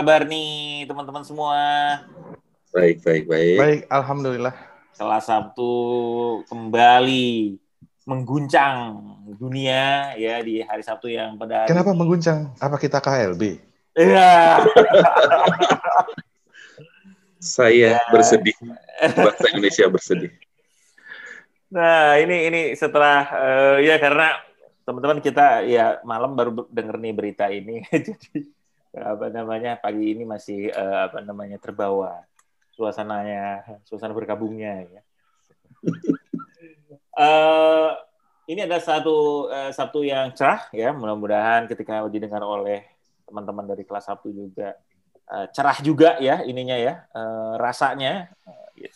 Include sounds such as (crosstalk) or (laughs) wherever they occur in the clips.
Kabar nih teman-teman semua? Baik, baik, baik. Baik, alhamdulillah. Setelah Sabtu kembali mengguncang dunia ya di hari Sabtu yang pada hari... Kenapa mengguncang? Apa kita KLB? Iya. (laughs) Saya bersedih. Bangsa Indonesia bersedih. Nah, ini ini setelah eh, ya karena teman-teman kita ya malam baru denger nih berita ini. (laughs) Jadi apa namanya pagi ini masih eh, apa namanya terbawa suasananya, suasana berkabungnya ya. (laughs) Eh, ini ada satu eh, Sabtu yang cerah ya, mudah-mudahan ketika didengar oleh teman-teman dari kelas Sabtu juga eh, cerah juga ya ininya ya, eh, rasanya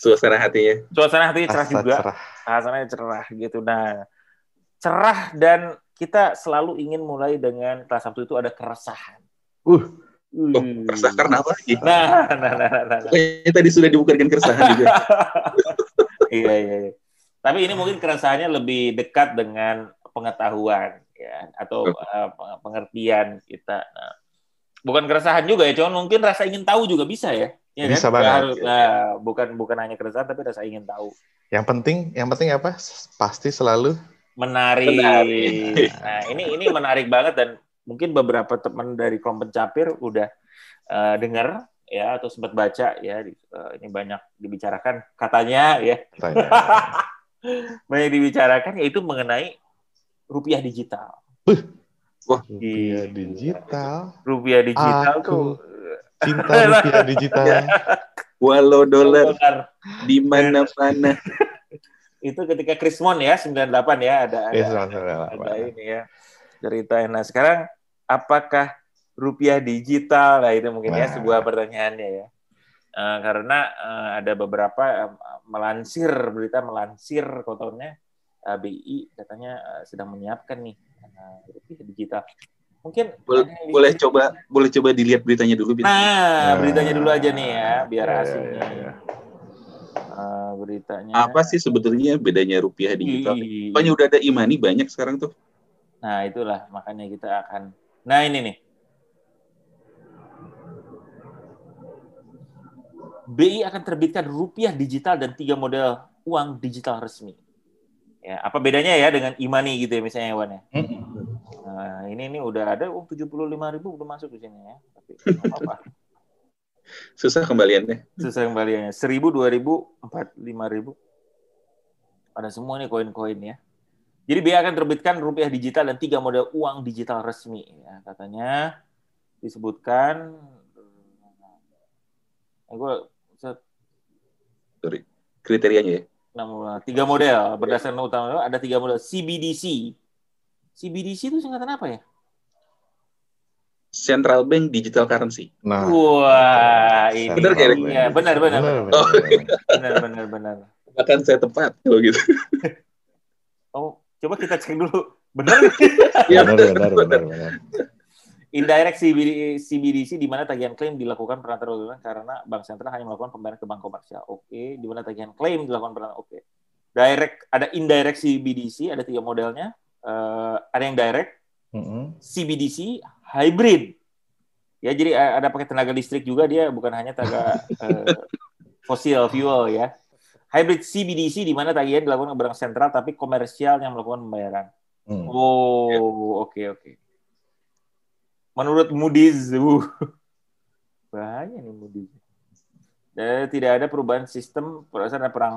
Suasana hatinya. suasana hati cerah Asa juga. cerah. rasanya cerah gitu. Nah, cerah dan kita selalu ingin mulai dengan kelas Sabtu itu ada keresahan. Uh, Oh, resah karena apa lagi? Nah, nah, nah, nah, nah. Kayaknya tadi sudah dibuka dengan keresahan juga. (laughs) iya, iya, iya. Tapi ini mungkin keresahannya lebih dekat dengan pengetahuan ya atau uh, pengertian kita. Nah, bukan keresahan juga ya, cuman mungkin rasa ingin tahu juga bisa ya. Ya Bisa kan? banget. Nah, bukan bukan hanya keresahan tapi rasa ingin tahu. yang penting, yang penting apa? Pasti selalu menarik. Menarik. Nah, ini ini menarik banget dan mungkin beberapa teman dari kelompok capir udah eh, dengar ya atau sempat baca ya di- eh, ini banyak dibicarakan katanya ya tanya. (laughs) banyak dibicarakan yaitu mengenai rupiah digital. Rupiah digital. Rupiah digital Aku tuh Cinta rupiah digital. (laughs) Walau dolar di mana-mana. (laughs) itu ketika Krismon ya 98 ya ada ada Eh, salah, salah, ada ini ya ceritain. Nah sekarang apakah rupiah digital? Nah itu mungkin ya Nah. sebuah pertanyaannya ya. Eh, karena eh, ada beberapa eh, melansir berita melansir kotornya eh, BI katanya eh, sedang menyiapkan nih eh, rupiah digital. Mungkin Boleh, ada boleh di- coba boleh coba dilihat beritanya dulu. Nah, Nah. beritanya dulu aja nih ya, biar Ya, asing ya, ya. Eh, beritanya. Apa sih sebetulnya bedanya rupiah digital? Ih. Pokoknya udah ada imani banyak sekarang tuh. Nah, itulah makanya kita akan Nah, ini nih. BI akan terbitkan rupiah digital dan tiga model uang digital resmi. Ya, apa bedanya ya dengan imani gitu ya misalnya Wan ya? Nah, ini ini udah ada uang 75.000 ribu udah masuk di sini ya. Tapi apa-apa. Susah kembaliannya. Susah kembaliannya. 1000, 2000, 4, 5000. Ada semua nih koin-koin ya. Jadi BI akan terbitkan rupiah digital dan tiga model uang digital resmi. Ya, katanya disebutkan. Eh, gue Sorry. Kriterianya ya. tiga model berdasarkan utama ada tiga model CBDC. CBDC itu singkatan apa ya? Central Bank Digital Currency. Nah, Wah, ini Bener kayak iya, benar benar benar, benar benar, benar. benar benar benar. Bahkan saya tepat kalau gitu. Oh, coba kita cek dulu. Benar (laughs) Iya, Benar, benar, benar, benar. Indirect CBD, CBDC di mana tagihan klaim dilakukan perantara luar karena bank sentral hanya melakukan pembayaran ke bank komersial. Oke, di mana tagihan klaim dilakukan perantara. Oke. Direct ada indirect CBDC ada tiga modelnya. Eh, ada yang direct, Mm-mm. CBDC, hybrid. Ya, jadi eh, ada pakai tenaga listrik juga dia bukan hanya tenaga (laughs) eh, fosil fuel ya. Hybrid CBDC di mana tagihan dilakukan ke bank sentral tapi komersial yang melakukan pembayaran. Hmm. Oh, oke oke. Menurut Moody's, uh, (laughs) bahaya nih Moody's. Dan tidak ada perubahan sistem berdasarkan perang.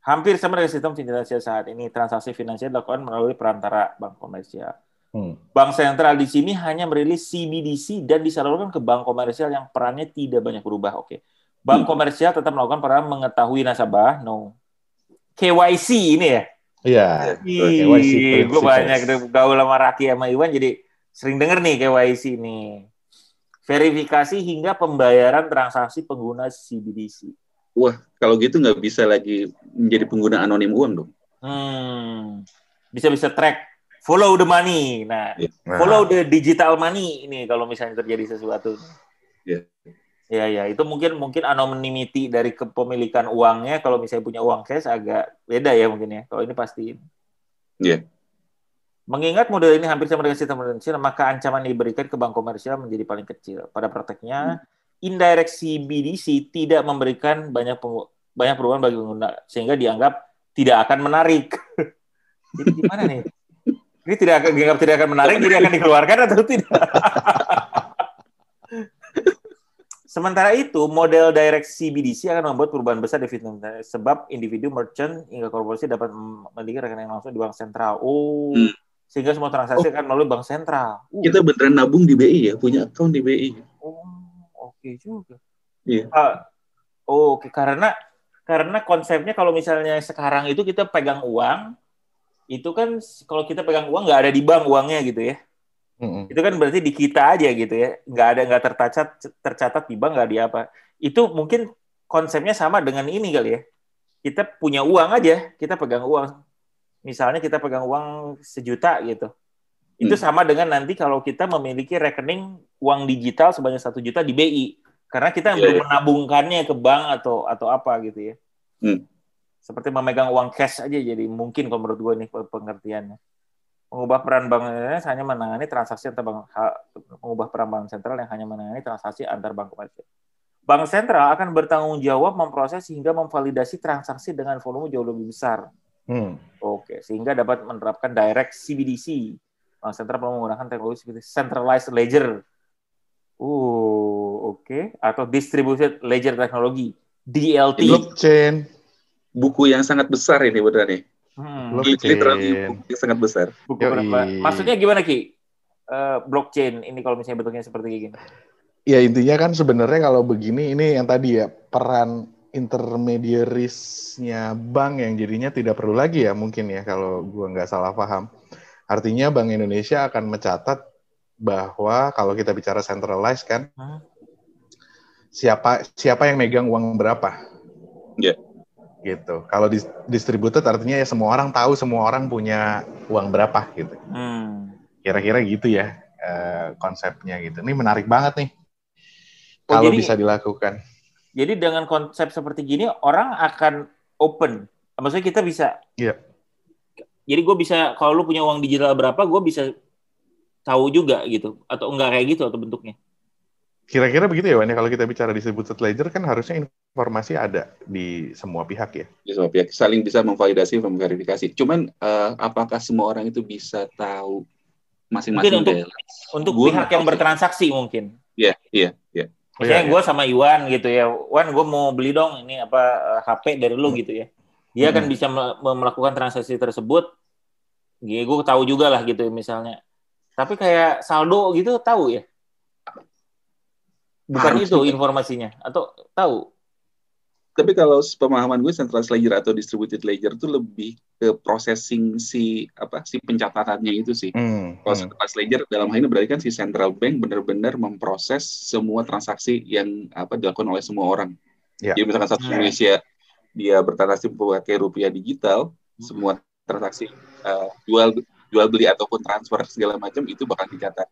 Hampir sama dengan sistem finansial saat ini. Transaksi finansial dilakukan melalui perantara bank komersial. Hmm. Bank sentral di sini hanya merilis CBDC dan disalurkan ke bank komersial yang perannya tidak banyak berubah. Oke. Bank komersial tetap melakukan peran mengetahui nasabah. No. KYC ini ya. Iya. KYC gue banyak gaul sama Raki sama Iwan jadi sering denger nih KYC nih. Verifikasi hingga pembayaran transaksi pengguna CBDC. Wah, kalau gitu nggak bisa lagi menjadi pengguna anonim uang dong. Hmm, bisa-bisa track follow the money. Nah, Nah, follow the digital money ini kalau misalnya terjadi sesuatu. Iya. Ya ya, itu mungkin mungkin anonymity dari kepemilikan uangnya kalau misalnya punya uang cash agak beda ya mungkin ya. Kalau ini pasti. Iya. Mengingat model ini hampir sama dengan sistem prudensial, maka ancaman yang diberikan ke bank komersial menjadi paling kecil. Pada prakteknya, indirect CBDC tidak memberikan banyak banyak perubahan bagi pengguna, sehingga dianggap tidak akan menarik. (laughs) Jadi gimana nih? Ini tidak akan dianggap tidak akan menarik, jadi akan dikeluarkan atau tidak? (laughs) Sementara itu, model direct CBDC akan membuat perubahan besar di Vietnam sebab individu, merchant, hingga korporasi dapat memiliki rekening langsung di bank sentral. Oh, Hmm. sehingga semua transaksi akan melalui bank sentral. Uh, Kita beneran nabung di BI ya, punya account di BI. oh, oke juga. Iya. Ah, oh, oke karena karena konsepnya kalau misalnya sekarang itu kita pegang uang, itu kan kalau kita pegang uang nggak ada di bank uangnya gitu ya. Mm-mm. itu kan berarti di kita aja gitu ya nggak ada nggak tercatat tercatat di bank nggak di apa itu mungkin konsepnya sama dengan ini kali ya kita punya uang aja kita pegang uang misalnya kita pegang uang sejuta gitu itu Hmm. sama dengan nanti kalau kita memiliki rekening uang digital sebanyak satu juta di BI karena kita Iya, belum iya. menabungkannya ke bank atau atau apa gitu ya Hmm. seperti memegang uang cash aja jadi mungkin kalau menurut gue nih pengertiannya mengubah peran bank Indonesia hanya menangani transaksi antar bank mengubah peran bank sentral yang hanya menangani transaksi antar bank komersial. Bank sentral akan bertanggung jawab memproses hingga memvalidasi transaksi dengan volume jauh lebih besar. Hmm. Oke, sehingga dapat menerapkan direct CBDC. Bank sentral perlu menggunakan teknologi seperti centralized ledger. Uh, oke, atau distributed ledger technology, DLT. Blockchain. Buku yang sangat besar ini beneran nih. Hmm. Blockchain. Literally buku yang sangat besar. Buku Yoi. berapa? Maksudnya gimana Ki? Eh, blockchain ini kalau misalnya bentuknya seperti gini. Ya intinya kan sebenarnya kalau begini ini yang tadi ya peran intermediarisnya bank yang jadinya tidak perlu lagi ya mungkin ya kalau gua nggak salah paham. Artinya Bank Indonesia akan mencatat bahwa kalau kita bicara centralized kan Hmm. siapa siapa yang megang uang berapa. Iya. Gitu. Kalau dis- distributed artinya ya semua orang tahu semua orang punya uang berapa gitu. Hmm. Kira-kira gitu ya eh, konsepnya gitu. Ini menarik banget nih. Oh, kalau jadi- bisa dilakukan. Jadi dengan konsep seperti gini orang akan open. Maksudnya kita bisa. Iya. Jadi gue bisa kalau lu punya uang digital berapa, gue bisa tahu juga gitu. Atau enggak kayak gitu atau bentuknya. Kira-kira begitu ya, Wan. ya? Kalau kita bicara distributed ledger kan harusnya informasi ada di semua pihak ya. Di semua pihak saling bisa memvalidasi, memverifikasi. Cuman eh, apakah semua orang itu bisa tahu masing-masing Mungkin untuk- balance? Untuk Gua pihak yang bertransaksi mungkin. Iya, iya, iya. Oh, Misalnya iya, gue sama Iwan gitu ya, Wan gue mau beli dong ini apa eh, HP dari lu gitu ya. Dia Hmm. bisa mel- melakukan transaksi tersebut. Gue tahu juga lah gitu misalnya. Tapi kayak saldo gitu tahu ya? Bukan Harus itu juga. informasinya atau tahu? Tapi kalau pemahaman gue centralized ledger atau distributed ledger itu lebih ke processing si apa si pencatatannya itu sih. Hmm, Kalau hmm. centralized ledger dalam hal ini berarti kan si central bank benar-benar memproses semua transaksi yang apa dilakukan oleh semua orang. Ya. Jadi misalkan satu Hmm. Indonesia dia bertransaksi pakai rupiah digital, semua transaksi uh, jual jual beli ataupun transfer segala macam itu bakal dicatat.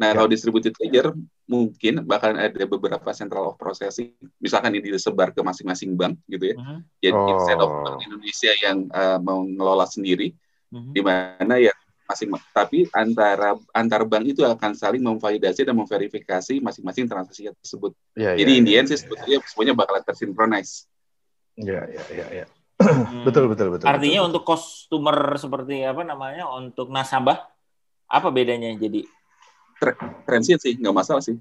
Nah, Ya. kalau distributed ledger mungkin bakal ada beberapa central of processing, misalkan ini disebar ke masing-masing bank gitu ya. Mhm. Jadi Oh. instead of Bank Indonesia yang uh, mau ngelola sendiri, Mhm. di mana ya masing tapi antara antar bank itu akan saling memvalidasi dan memverifikasi masing-masing transaksi tersebut. Ya, Jadi ya, in the ya. sih sebetulnya semuanya bakalan tersinkronis. Ya, ya, ya, ya. Hmm. Betul, betul, betul. Artinya betul, untuk customer seperti apa namanya untuk nasabah apa bedanya jadi? Transit sih nggak masalah sih.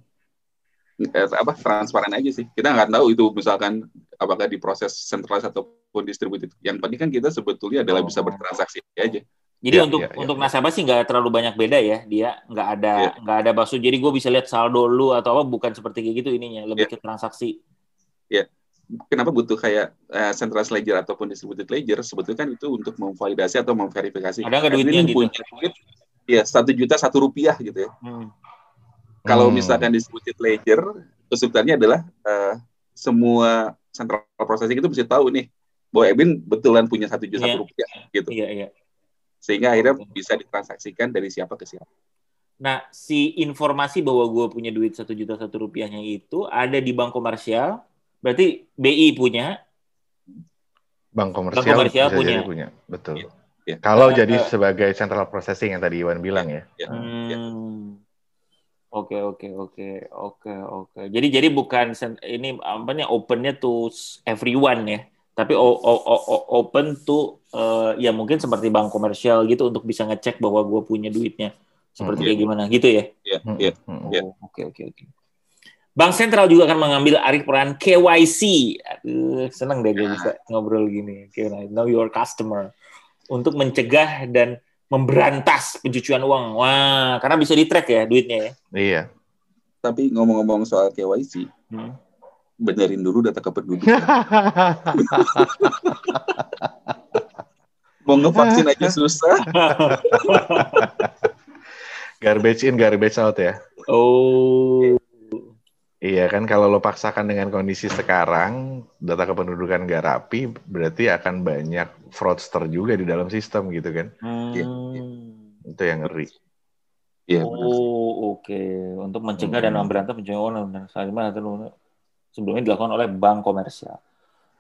Eh, apa transparan aja sih. Kita nggak tahu itu misalkan apakah diproses centralized ataupun distributed. Yang penting kan kita sebetulnya adalah Oh. bisa bertransaksi aja. Jadi Ya, untuk ya, ya, untuk ya. nasabah sih nggak terlalu banyak beda ya dia nggak ada Ya. nggak ada bakso jadi gue bisa lihat saldo lu atau apa bukan seperti kayak gitu ininya lebih Ya. ke transaksi Kenapa butuh kayak eh, centralized ledger ataupun distributed ledger? Sebetulnya kan itu untuk memvalidasi atau memverifikasi. Ada nggak duitnya gitu? punya duit, ya satu juta satu rupiah gitu ya. Hmm. Kalau Hmm. misalkan distributed ledger, kesulitannya adalah eh, semua central processing itu mesti tahu nih bahwa Ebin betulan punya satu juta Iya. rupiah gitu, iya iya sehingga akhirnya bisa ditransaksikan dari siapa ke siapa. nah si informasi bahwa gue punya duit satu juta satu rupiahnya itu ada di bank komersial berarti BI punya Bank komersial, Bank komersial bisa punya. punya. Betul. Iya. Kalau jadi eh. sebagai central processing yang tadi Iwan bilang ya. Ya, Hmm. ya. Oke oke oke oke oke. Jadi jadi bukan ini apa nih opennya to everyone ya, tapi o- o- o- o- open to eh, ya mungkin seperti bank komersial gitu untuk bisa ngecek bahwa gue punya duitnya seperti Hmm. kayak gimana gitu ya. Ya, Hmm, ya. hmm. Ya. Oh, Oke oke oke. Bank sentral juga akan mengambil alih peran KYC. Aduh, seneng deh gue Ya. bisa ngobrol gini. Know your customer untuk mencegah dan memberantas pencucian uang. Wah, karena bisa di track ya duitnya ya. Iya. Tapi ngomong-ngomong soal KYC, Hmm. benerin dulu data kependudukan. (laughs) Mau ngevaksin aja susah. garbage in, garbage out ya. oh, Iya kan kalau lo paksakan dengan kondisi sekarang data kependudukan nggak rapi berarti akan banyak fraudster juga di dalam sistem gitu kan Hmm. itu yang ngeri Iya, sih. Oh, oke. Untuk mencegah dan Hmm. memberantas pencucian uang dan sebelumnya sebelumnya dilakukan oleh bank komersial.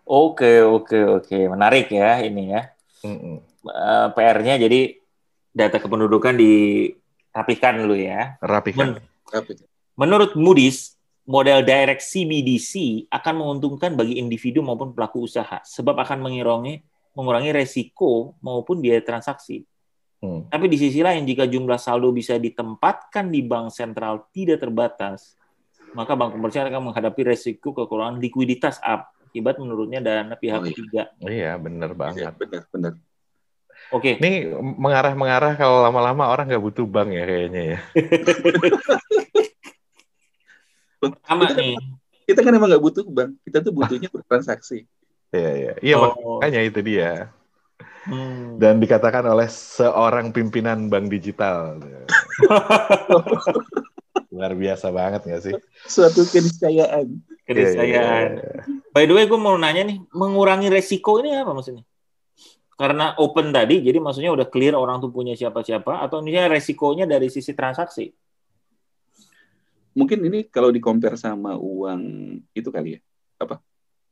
Oke, oke, oke. Menarik ya ini ya. Mm-mm. Eh, PR-nya jadi data kependudukan dirapikan dulu ya. rapikan Men- Tapi, menurut Moody's, model direct CBDC akan menguntungkan bagi individu maupun pelaku usaha sebab akan mengurangi mengurangi resiko maupun biaya transaksi. Hmm. Tapi di sisi lain, jika jumlah saldo bisa ditempatkan di bank sentral tidak terbatas, maka bank komersial akan menghadapi resiko kekurangan likuiditas up akibat menurunnya dana pihak Oh, iya. ketiga. iya bener iya, banget benar, benar. Oke, ini mengarah-mengarah kalau lama-lama orang nggak butuh bank ya kayaknya ya (laughs) sama nih. Kita kan emang nggak butuh bank. Kita tuh butuhnya (laughs) bertransaksi. iya iya iya Oh. makanya itu dia Hmm. dan dikatakan oleh seorang pimpinan bank digital (laughs) luar biasa banget nggak sih Suatu keniscayaan. Keniscayaan. Iya, iya, iya. By the way, gue mau nanya nih, mengurangi resiko ini apa maksudnya? Karena open tadi, jadi maksudnya udah clear orang tuh punya siapa-siapa, atau misalnya resikonya dari sisi transaksi? Mungkin ini kalau di compare sama uang itu kali ya. Apa?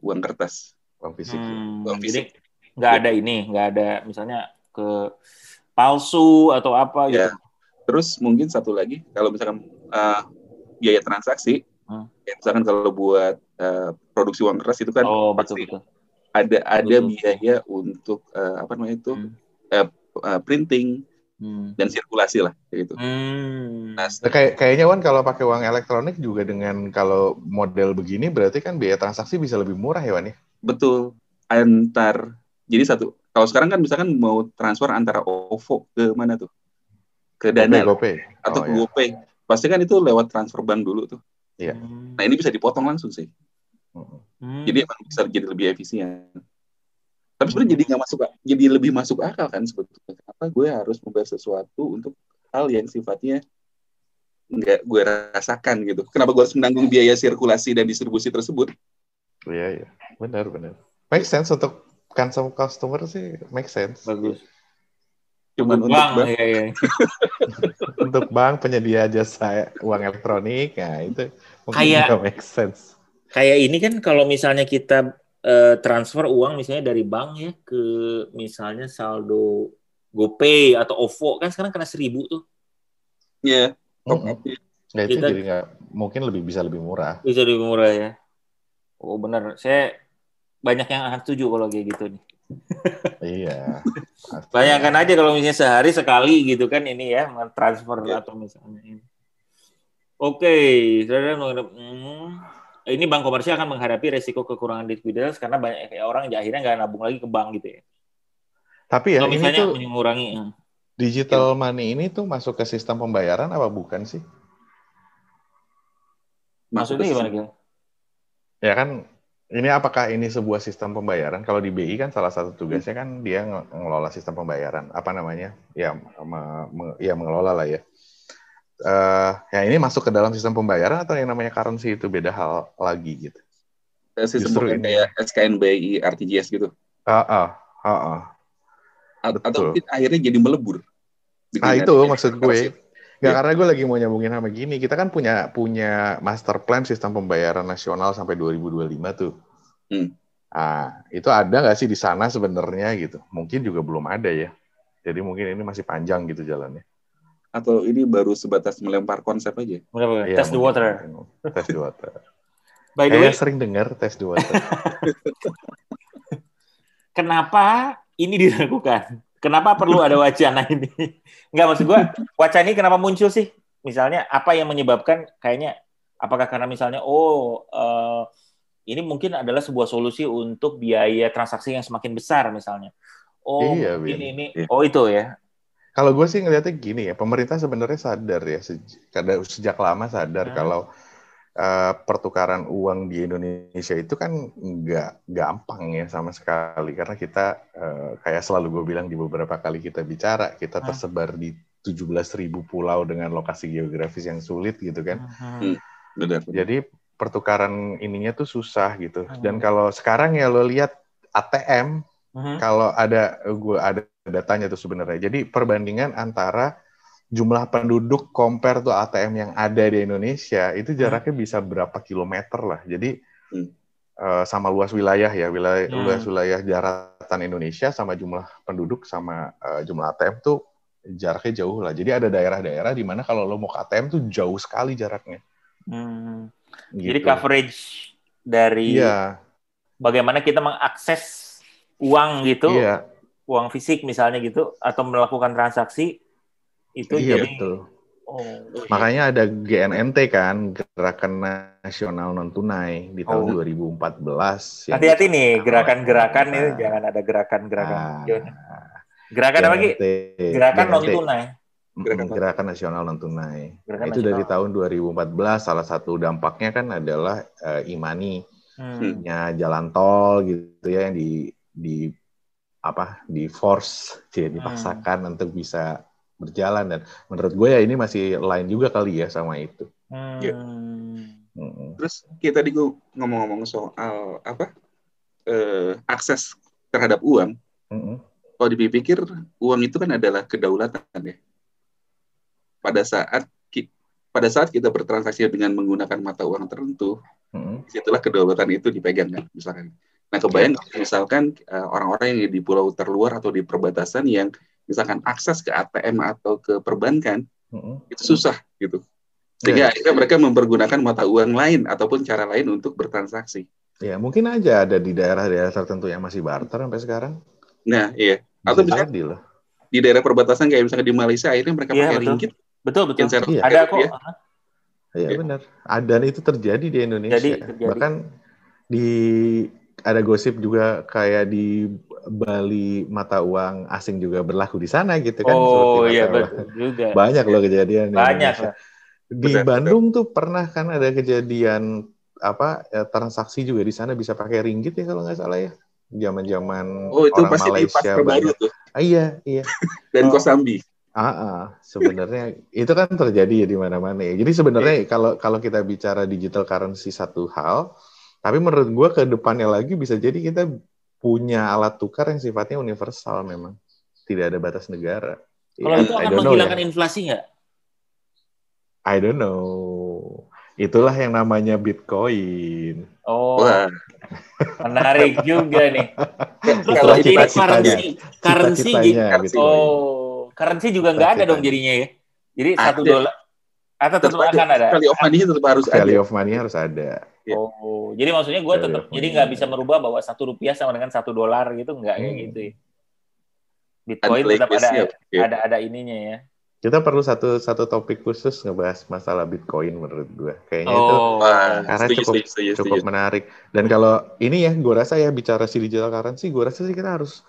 Uang kertas. Uang fisik Hmm, Uang fisik. nggak ada ini, nggak ada misalnya ke palsu atau apa Ya. gitu. Terus mungkin satu lagi, kalau misalkan uh, biaya transaksi, Hmm. ya misalkan kalau buat uh, produksi uang kertas itu kan Oh betul pasti betul. ada ada Betul. biaya untuk uh, apa namanya itu Hmm. uh, printing Hmm. dan sirkulasi lah kayak gitu. Hmm. Nah, Nah, kayak kayaknya Wan kalau pakai uang elektronik juga dengan kalau model begini berarti kan biaya transaksi bisa lebih murah ya Wan ya? betul antar jadi satu kalau sekarang kan misalkan mau transfer antara OVO ke mana tuh ke Dana GoPay. atau Oh, ke ya. GoPay pasti kan itu lewat transfer bank dulu tuh. Iya. Nah ini bisa dipotong langsung sih. Hmm. Jadi emang bisa jadi lebih efisien. Tapi sebenarnya jadi nggak masuk, jadi lebih masuk akal kan sebetulnya. Kenapa gue harus membayar sesuatu untuk hal yang sifatnya nggak gue rasakan gitu. Kenapa gue harus menanggung biaya sirkulasi dan distribusi tersebut? Iya, iya. Benar, benar. Make sense untuk cancel customer sih make sense. bagus. Cuman untuk Bang, bank, iya, iya. (laughs) untuk bank penyedia jasa uang elektronik, nah itu mungkin Kayak- nggak make sense. Kayak ini kan kalau misalnya kita eh, transfer uang misalnya dari bank ya ke misalnya saldo GoPay atau OVO kan sekarang kena seribu tuh ya, top Mm-mm. up ya. Nah, itu Kita- jadi nggak mungkin lebih bisa lebih murah. bisa lebih murah ya. Oh benar, saya banyak yang akan setuju kalau kayak gitu nih. (laughs) iya. (laughs) Bayangkan aja kalau misalnya sehari sekali gitu kan ini ya transfer Ya. atau misalnya ini. Oke, saudara menghadap- hmm, ini bank komersial akan menghadapi resiko kekurangan likuiditas karena banyak orang akhirnya nggak nabung lagi ke bank gitu ya. Tapi ya Kalau ini misalnya tuh mengurangi, hmm. digital money ini tuh masuk ke sistem pembayaran apa bukan sih? maksudnya gimana gitu? Ya kan ini apakah ini sebuah sistem pembayaran? Kalau di BI kan salah satu tugasnya kan dia nge- ngelola sistem pembayaran. Apa namanya? Ya, me- me- ya mengelola lah ya. Eh, ya ini masuk ke dalam sistem pembayaran atau yang namanya currency itu beda hal lagi gitu. Sistem Justru ini. kayak SKNBI, RTGS gitu. Ah, ah, ah, ah. Betul. Atau akhirnya jadi melebur. Ah, Dengan itu maksud gue. Nggak, Iya. karena gue lagi mau nyambungin sama gini. Kita kan punya punya master plan sistem pembayaran nasional sampai 2025 tuh. Hmm. Ah, itu ada nggak sih di sana sebenarnya gitu? Mungkin juga belum ada ya. Jadi mungkin ini masih panjang gitu jalannya. Atau ini baru sebatas melempar konsep aja? Berapa? Iya, Test the water. Test the water. By the way, sering dengar test the water. (laughs) kenapa ini dilakukan? Kenapa perlu ada wacana ini? Enggak maksud gua, wacana ini kenapa muncul sih? Misalnya apa yang menyebabkan kayaknya apakah karena misalnya oh eh, ini mungkin adalah sebuah solusi untuk biaya transaksi yang semakin besar misalnya. Oh, Iya, Bin. ini Iya. oh itu ya. Kalau gue sih ngeliatnya gini ya, pemerintah sebenarnya sadar ya, sej- kada- sejak lama sadar Hmm. kalau eh, pertukaran uang di Indonesia itu kan nggak gampang ya sama sekali, karena kita eh, kayak selalu gue bilang di beberapa kali kita bicara, kita Hmm. tersebar di 17.000 pulau dengan lokasi geografis yang sulit gitu kan. Hmm. Benar. Jadi pertukaran ininya tuh susah gitu. Hmm. Dan kalau sekarang ya lo lihat ATM Mhm. kalau ada gue ada datanya tuh sebenarnya. Jadi perbandingan antara jumlah penduduk compare tuh ATM yang ada di Indonesia itu jaraknya bisa berapa kilometer lah. Jadi Hmm. eh, sama luas wilayah ya, wilayah Hmm. luas wilayah daratan Indonesia sama jumlah penduduk sama eh, jumlah ATM tuh jaraknya jauh lah. Jadi ada daerah-daerah di mana kalau lo mau ke ATM tuh jauh sekali jaraknya. Hmm. Gitu. Jadi coverage dari Iya, bagaimana kita mengakses uang gitu, iya, uang fisik misalnya gitu, atau melakukan transaksi itu iya jadi betul. oh, Makanya ada GNNT kan, Gerakan Nasional Non Tunai di tahun Oh. 2014. yang hati-hati nih gerakan-gerakan pemerintah. jangan ada gerakan-gerakan. Ah, Gerakan apa lagi? GNNT, Gerakan non tunai. Gerakan Gerakan Nasional Non Tunai. Gerakan itu dari nasional. tahun 2014 salah satu dampaknya kan adalah eh, imani Hmm. nya jalan tol gitu ya yang di di apa di force ya dipaksakan untuk bisa berjalan dan menurut gue ya ini masih lain juga kali ya sama itu. Hmm. Iya. Mm-mm. Terus kita tadi gue ngomong-ngomong soal apa eh, akses terhadap uang. Mm-mm. Kalau dipikir uang itu kan adalah kedaulatan ya. Pada saat ki- pada saat kita bertransaksi dengan menggunakan mata uang tertentu, Mm-mm. di situlah kedaulatan itu dipegang kan, misalkan. Nah, kebayang kalau misalkan eh, orang-orang yang di pulau terluar atau di perbatasan yang misalkan akses ke ATM atau ke perbankan Mm-mm. itu susah gitu. Sehingga akhirnya mereka mempergunakan mata uang lain ataupun cara lain untuk bertransaksi. Ya, mungkin aja ada di daerah-daerah tertentu yang masih barter sampai sekarang. Nah, iya. Bisa Atau jadi loh. di daerah perbatasan kayak misalnya di Malaysia akhirnya mereka Iya, pakai betul. ringgit. Betul betul. Iya. Ada kok. Iya. Iya Iya. benar. Ada dan itu terjadi di Indonesia. Jadi, terjadi. Bahkan di ada gosip juga kayak di Bali mata uang asing juga berlaku di sana gitu kan. Oh iya betul juga. Banyak loh kejadian di Banyak lah. Di Benar, Bandung tuh pernah kan ada kejadian apa ya, transaksi juga di sana bisa pakai ringgit ya kalau nggak salah ya. Zaman-zaman Oh, itu orang pasti di Malaysia baru tuh Ah, iya, iya. (laughs) dan Oh. Kosambi. Ah, ah, sebenarnya itu kan terjadi ya di mana-mana ya. Jadi sebenarnya Iya. kalau kalau kita bicara digital currency satu hal, tapi menurut gua ke depannya lagi bisa jadi kita punya alat tukar yang sifatnya universal memang. Tidak ada batas negara. Kalau Ya, itu akan menghilangkan ya. inflasi nggak? I don't know. Itulah yang namanya Bitcoin. Oh, Wah, menarik juga nih. Terus Kalau jadi currency, currency Cita-citanya Bitcoin. oh, currency juga nggak ada dong jadinya ya. Jadi satu dolar atau tetap tetap akan ada. Value of money tetap harus ada. Value of money harus ada. Iya. Oh, jadi maksudnya gue Value tetap of jadi nggak bisa merubah bahwa satu rupiah sama dengan satu dolar gitu nggak kayak Hmm. gitu ya. Bitcoin Ada tetap ada. Iya. ada ada ininya ya. Kita perlu satu satu topik khusus ngebahas masalah Bitcoin menurut gua. Kayaknya itu Oh, Wah, Karena setuju, cukup- setuju, setuju, cukup setuju. menarik. Dan kalau ini ya, gue rasa ya bicara si digital currency, gue rasa sih kita harus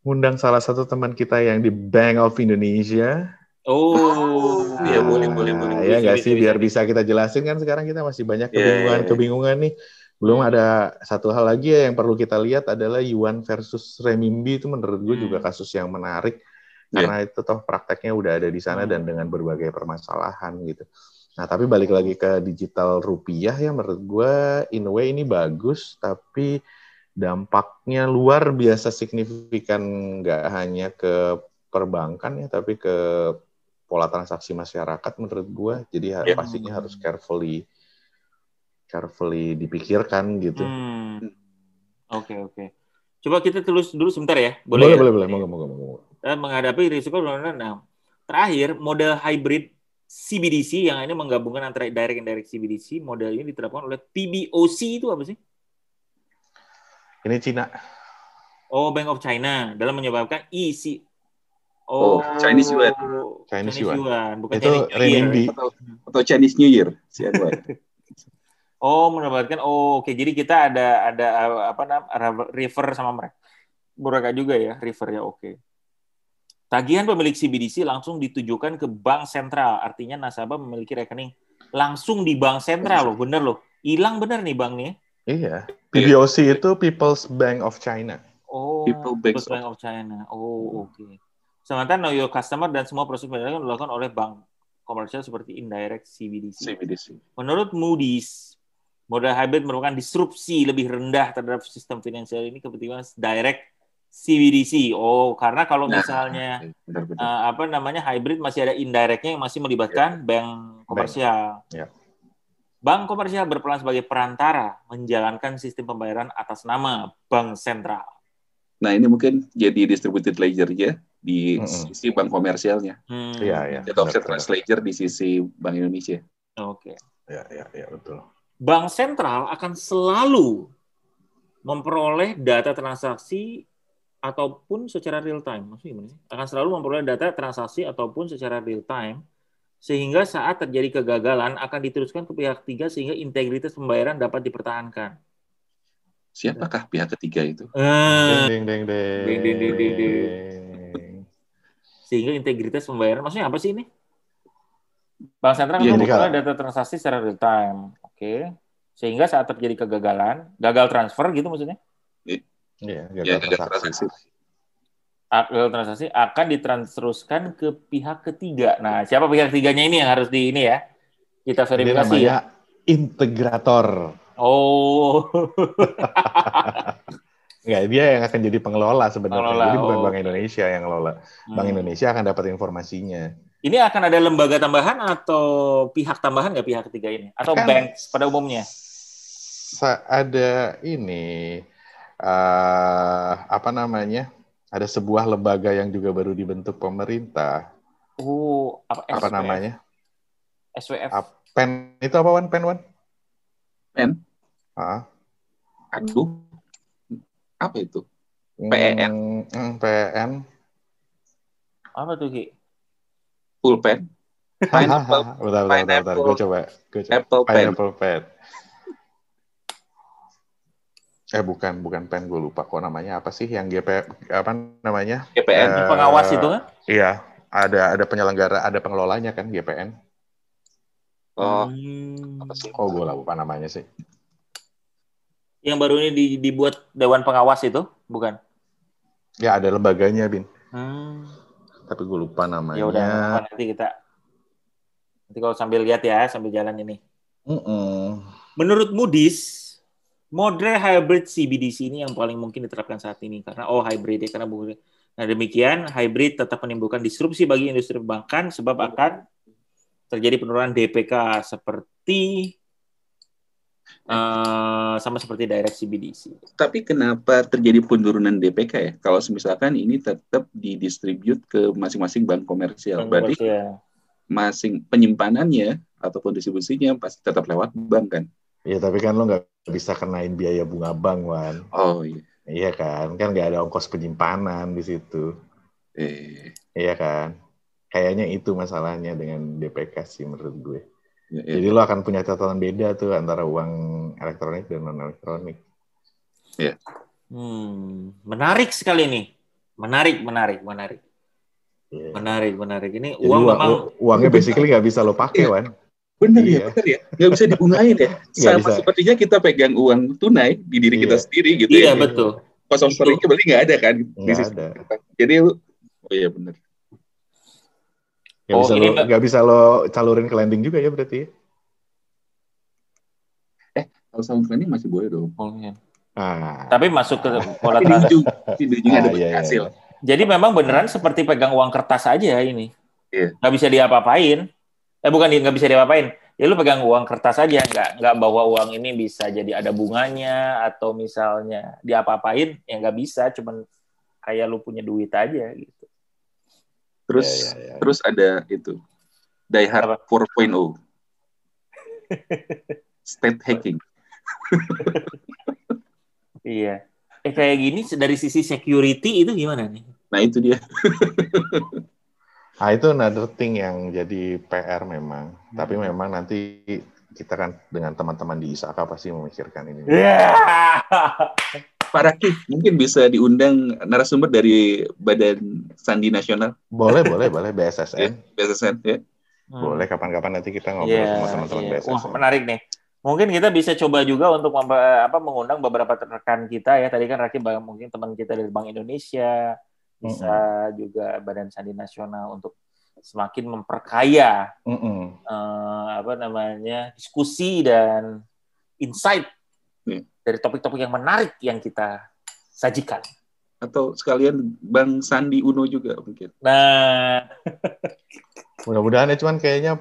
undang salah satu teman kita yang di Bank of Indonesia. Oh, Iya, boleh, boleh, boleh. Ah, Ya nggak sih, bisa, biar bisa. bisa kita jelasin kan sekarang kita masih banyak Iya, kebingungan, iya, iya. kebingungan nih. Belum ada satu hal lagi ya yang perlu kita lihat adalah yuan versus renminbi itu menurut gue Hmm. juga kasus yang menarik Iya. karena itu toh prakteknya udah ada di sana Hmm. dan dengan berbagai permasalahan gitu. Nah tapi balik lagi ke digital rupiah ya menurut gue in a way ini bagus tapi dampaknya luar biasa signifikan nggak hanya ke perbankan ya tapi ke pola transaksi masyarakat menurut gue jadi Iya. pastinya harus carefully carefully dipikirkan gitu. Hmm. Oke oke. Coba kita tulis dulu sebentar ya. Boleh, Boleh, ya? boleh, boleh. Moga, moga, moga. Dan menghadapi risiko nah, terakhir model hybrid CBDC yang ini menggabungkan antara direct and indirect CBDC model ini diterapkan oleh PBOC itu apa sih? Ini Cina. Oh Bank of China dalam menyebabkan EC Oh, Chinese yuan. Chinese Chinese yuan. yuan, bukan Itu Chinese New Year. renminbi. Atau, atau Chinese New Year. CNY. (laughs) Oh, mendapatkan. Oh, oke. Jadi kita ada ada uh, apa namanya river sama mereka. Mereka juga ya, river ya. Oke. Tagihan pemilik CBDC langsung ditujukan ke bank sentral. Artinya nasabah memiliki rekening langsung di bank sentral loh, bener loh. Hilang bener nih bank nih. Iya. PBOC itu People's Bank of China. Oh, People Bank People's Bank of China. Oh, oke. Sementara know your customer dan semua proses pembayaran dilakukan oleh bank komersial seperti indirect CBDC. CBDC. Menurut Moody's, model hybrid merupakan disrupsi lebih rendah terhadap sistem finansial ini kebetulan direct CBDC. Oh, karena kalau Nah, misalnya Benar-benar. uh, apa namanya hybrid masih ada indirectnya yang masih melibatkan bank komersial. Ya. Bank komersial berperan sebagai perantara menjalankan sistem pembayaran atas nama bank sentral. Nah, ini mungkin jadi distributed ledger-nya di Mm-mm. sisi bank komersialnya. Hmm, Iya, iya. Atau offset trust ledger di sisi Bank Indonesia. Oke. Iya, iya, iya, betul. Bank sentral akan selalu memperoleh data transaksi ataupun secara real time. Maksudnya gimana sih? Akan selalu memperoleh data transaksi ataupun secara real time sehingga saat terjadi kegagalan akan diteruskan ke pihak ketiga sehingga integritas pembayaran dapat dipertahankan. Siapakah pihak ketiga itu? Eh, Ding, ding, ding, ding. Ding, ding, ding, ding, ding. Sehingga integritas pembayaran maksudnya apa sih ini? Bank sentral memperoleh kalau- data transaksi secara real time. Oke. Sehingga saat terjadi kegagalan, gagal transfer gitu maksudnya? Iya, Ya, gagal ada transaksi. transaksi. gagal transaksi akan ditransferuskan ke pihak ketiga. Nah, siapa pihak ketiganya ini yang harus di ini ya? Kita Ini verifikasi namanya ya. integrator. Oh. (laughs) Enggak, dia yang akan jadi pengelola sebenarnya. Pengelola, Jadi bukan oh. Bank Indonesia yang ngelola. Bank Hmm. Indonesia akan dapat informasinya. Ini akan ada lembaga tambahan atau pihak tambahan nggak pihak ketiga ini? Atau Kan- bank pada umumnya? Ada ini eh apa namanya? Ada sebuah lembaga yang juga baru dibentuk pemerintah. Oh, apa, Apa SWF? namanya? SWF. Ap- Pen itu apa Wan? Pen Wan? Pen? Ah. Aduh. Apa itu? PEN. Hmm, hmm, PN. Apa tuh, Ki? Pulpen? Pineapple, bentar, bentar, bentar, bentar. Pineapple. Gue coba. Gue coba. Apple Pen. Pineapple Pen. Eh bukan, bukan pen gue lupa kok namanya apa sih yang GP apa namanya? GPN. Eh, Pengawas itu kan? Iya, ada ada penyelenggara, ada pengelolanya kan GPN. Oh, Hmm. apa sih? Oh gue lupa namanya sih. Yang baru ini di- dibuat Dewan Pengawas itu, bukan? Ya ada lembaganya bin, Hmm. tapi gue lupa namanya. Ya udah, nanti kita nanti kalau sambil lihat ya, sambil jalan ini. Mm-mm. Menurut Moody's, model hybrid CBDC ini yang paling mungkin diterapkan saat ini karena oh hybrid ya karena bukan. Nah demikian hybrid tetap menimbulkan disrupsi bagi industri perbankan sebab akan terjadi penurunan DPK seperti eh, sama seperti direct CBDC. Tapi kenapa terjadi penurunan DPK ya? Kalau misalkan ini tetap didistribute ke masing-masing bank komersial. Berarti Komersial. masing penyimpanannya ataupun distribusinya pasti tetap lewat bank kan? Iya tapi kan lo nggak bisa kenain biaya bunga bank Wan. Oh iya. Iya kan, kan nggak ada ongkos penyimpanan di situ. Eh, Iya kan. Kayaknya itu masalahnya dengan DPK sih menurut gue. Ya, ya. Jadi lo akan punya catatan beda tuh antara uang elektronik dan non elektronik. Hmm, menarik sekali nih. Menarik, menarik, menarik, Iya. menarik, menarik. Ini Jadi uang uang- memang uangnya basically nggak bisa lo pakai, Iya. Wan. Bener Iya. ya, bener ya. Nggak bisa dibungain ya. (laughs) Sama bisa. sepertinya kita pegang uang tunai di diri kita Iya. sendiri gitu iya ya. betul. Cost of storage berarti nggak ada kan? di Nggak ada. kita. Jadi lu, oh iya bener. Nggak Oh, bisa ini lo nggak bisa lo calurin ke lending juga ya berarti. ya? Kalau sama planning masih boleh dong. Ah. Tapi masuk ke pola Tapi di di ujung ada Ah, iya, iya, hasil. iya. Jadi memang beneran seperti pegang uang kertas aja ini. Iya. Nggak bisa diapa-apain. Eh bukan nggak bisa diapa-apain. ya lu pegang uang kertas aja, nggak nggak bawa uang ini bisa jadi ada bunganya atau misalnya diapa-apain ya nggak bisa, cuman kayak lu punya duit aja gitu. Terus Ya, ya, ya. terus ada itu Die Hard 4.0 (laughs) state hacking. (laughs) Iya. Eh kayak gini dari sisi security itu gimana nih? Nah itu dia. (laughs) Nah, itu another thing yang jadi PR memang. Tapi memang nanti kita kan dengan teman-teman di ISAKA pasti memikirkan ini. Iya. Pak Raki mungkin bisa diundang narasumber dari Badan Sandi Nasional Boleh, boleh, boleh BSSN. BSSN ya. Boleh kapan-kapan nanti kita ngobrol Iya, sama teman-teman iya. BSSN. Wah, menarik nih. Mungkin kita bisa coba juga untuk memba- apa mengundang beberapa rekan kita ya. Tadi kan Raki bang- mungkin teman kita dari Bank Indonesia, bisa juga Badan Sandi Nasional untuk semakin memperkaya Mm-mm. eh, apa namanya diskusi dan insight Iya. dari topik-topik yang menarik yang kita sajikan. Atau sekalian Bang Sandi Uno juga mungkin. Nah, (laughs) Mudah-mudahan ya, cuman kayaknya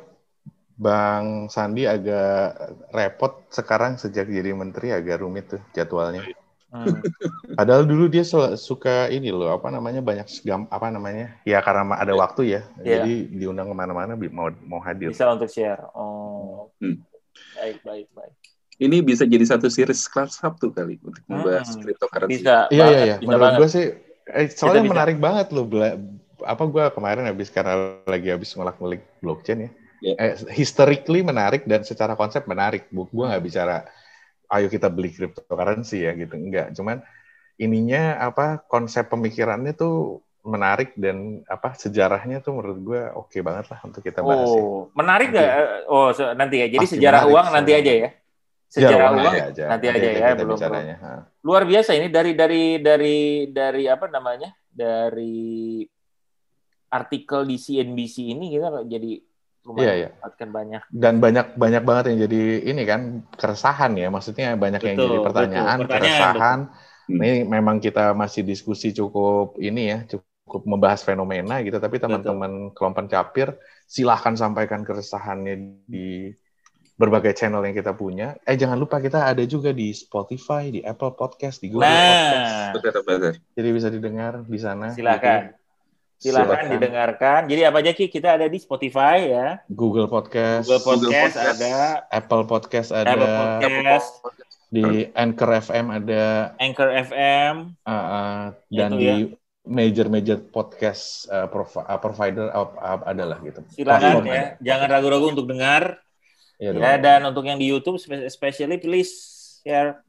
Bang Sandi agak repot sekarang sejak jadi menteri agak rumit tuh jadwalnya. hmm, Padahal dulu dia suka ini loh, apa namanya banyak segam, apa namanya? Ya karena ada waktu ya, Iya. jadi diundang ke mana-mana mau mau hadir. bisa untuk share. Oh, Hmm. baik, baik, baik. Ini bisa jadi satu series kelas Sabtu kali untuk membahas Hmm. cryptocurrency. Bisa. Iya iya iya. Menurut gue sih, eh, soalnya bisa. menarik banget loh. bela- apa gue kemarin habis karena lagi habis ngulak-ngulik blockchain ya. Iya. Eh, historically menarik dan secara konsep menarik. Bu, gue nggak bicara, ayo kita beli cryptocurrency ya gitu. Enggak. Cuman ininya apa konsep pemikirannya tuh menarik dan apa sejarahnya tuh menurut gue oke banget lah untuk kita bahas. ya. Oh, menarik nggak? Oh, se- nanti ya. Jadi Pasti sejarah menarik, uang nanti aja ya. Sejarah Sejarah uang aja, nanti aja aja ya, belum- bicaranya. Ha. luar biasa ini dari dari dari dari apa namanya? Dari artikel di CNBC ini kita jadi Iya, lumayan iya. banyak. dan banyak banyak banget yang jadi ini kan keresahan ya maksudnya banyak yang Betul, jadi pertanyaan, betul. Pertanyaan, keresahan betul. ini memang kita masih diskusi cukup ini ya cukup membahas fenomena gitu tapi teman-teman kelompok capir silahkan sampaikan keresahannya di berbagai channel yang kita punya eh jangan lupa kita ada juga di Spotify di Apple Podcast di Google Podcast Nah, Betul, betul. jadi bisa didengar di sana silakan. gitu. Silakan Silakan. didengarkan. Jadi apa aja Ki? Kita ada di Spotify ya, Google Podcast Google Podcast, Podcast. ada, Apple Podcast ada Apple Podcast, di Anchor FM ada Anchor FM. Uh, uh, dan Itu di ya. major-major podcast uh, provi- uh, provider uh, uh, adalah gitu. Silakan Platform ya, ada. jangan ragu-ragu untuk dengar. Ya, Ya, dong. dan untuk yang di YouTube spe- especially please share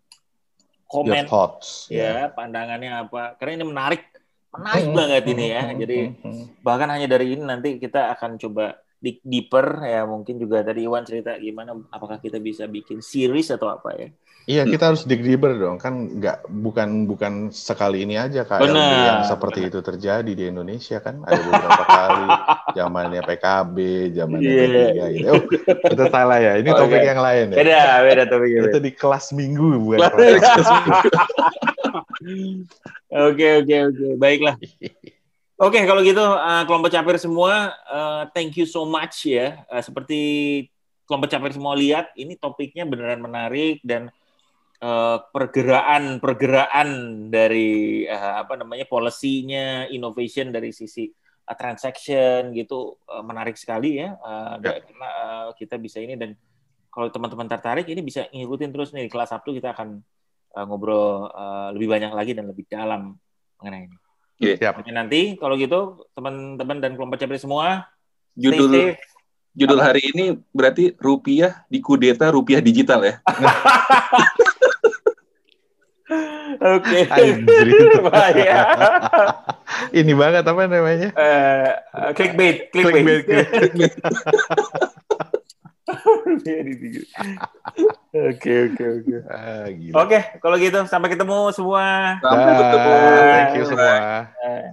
komen thoughts. ya pandangannya apa. Karena ini menarik. Menarik Hmm, banget ini ya. hmm, Jadi hmm. bahkan hanya dari ini nanti kita akan coba dig deeper ya mungkin juga tadi Iwan cerita gimana apakah kita bisa bikin series atau apa ya. Iya, kita harus dig deeper dong. Kan nggak bukan bukan sekali ini aja Benar, yang seperti itu terjadi di Indonesia kan ada beberapa kali (laughs) zamannya PKB, zamannya Iya. P3 gitu. Oh, itu salah ya. Ini (laughs) Oke. topik yang lain ya. Beda, beda topiknya. Itu di kelas minggu bukan Kelas- kelas (laughs) Oke, oke, oke. Baiklah. Oke, kalau gitu eh, kelompok capir semua, eh, thank you so much ya. Eh, seperti kelompok capir semua lihat, ini topiknya beneran menarik dan eh, pergeraan-pergeraan dari eh, apa namanya policy-nya, innovation dari sisi eh, transaction gitu eh, menarik sekali ya. Eh, dan- Karena eh, kita bisa ini dan kalau teman-teman tertarik ini bisa ngikutin terus nih di kelas Sabtu kita akan eh, ngobrol eh, lebih banyak lagi dan lebih dalam mengenai ini. Siap. Oke, nanti kalau gitu teman-teman dan kelompok capri semua stay Judul safe. judul hari ini berarti rupiah di kudeta rupiah digital ya. (laughs) Oke. (laughs) Bahaya. Ini banget apa namanya? Eh, clickbait, clickbait. Clickbait, (laughs) Oke, oke, oke. Ah. Oke, kalau gitu sampai ketemu semua. Sampai Dah, bertemu. Thank you semua. Eh,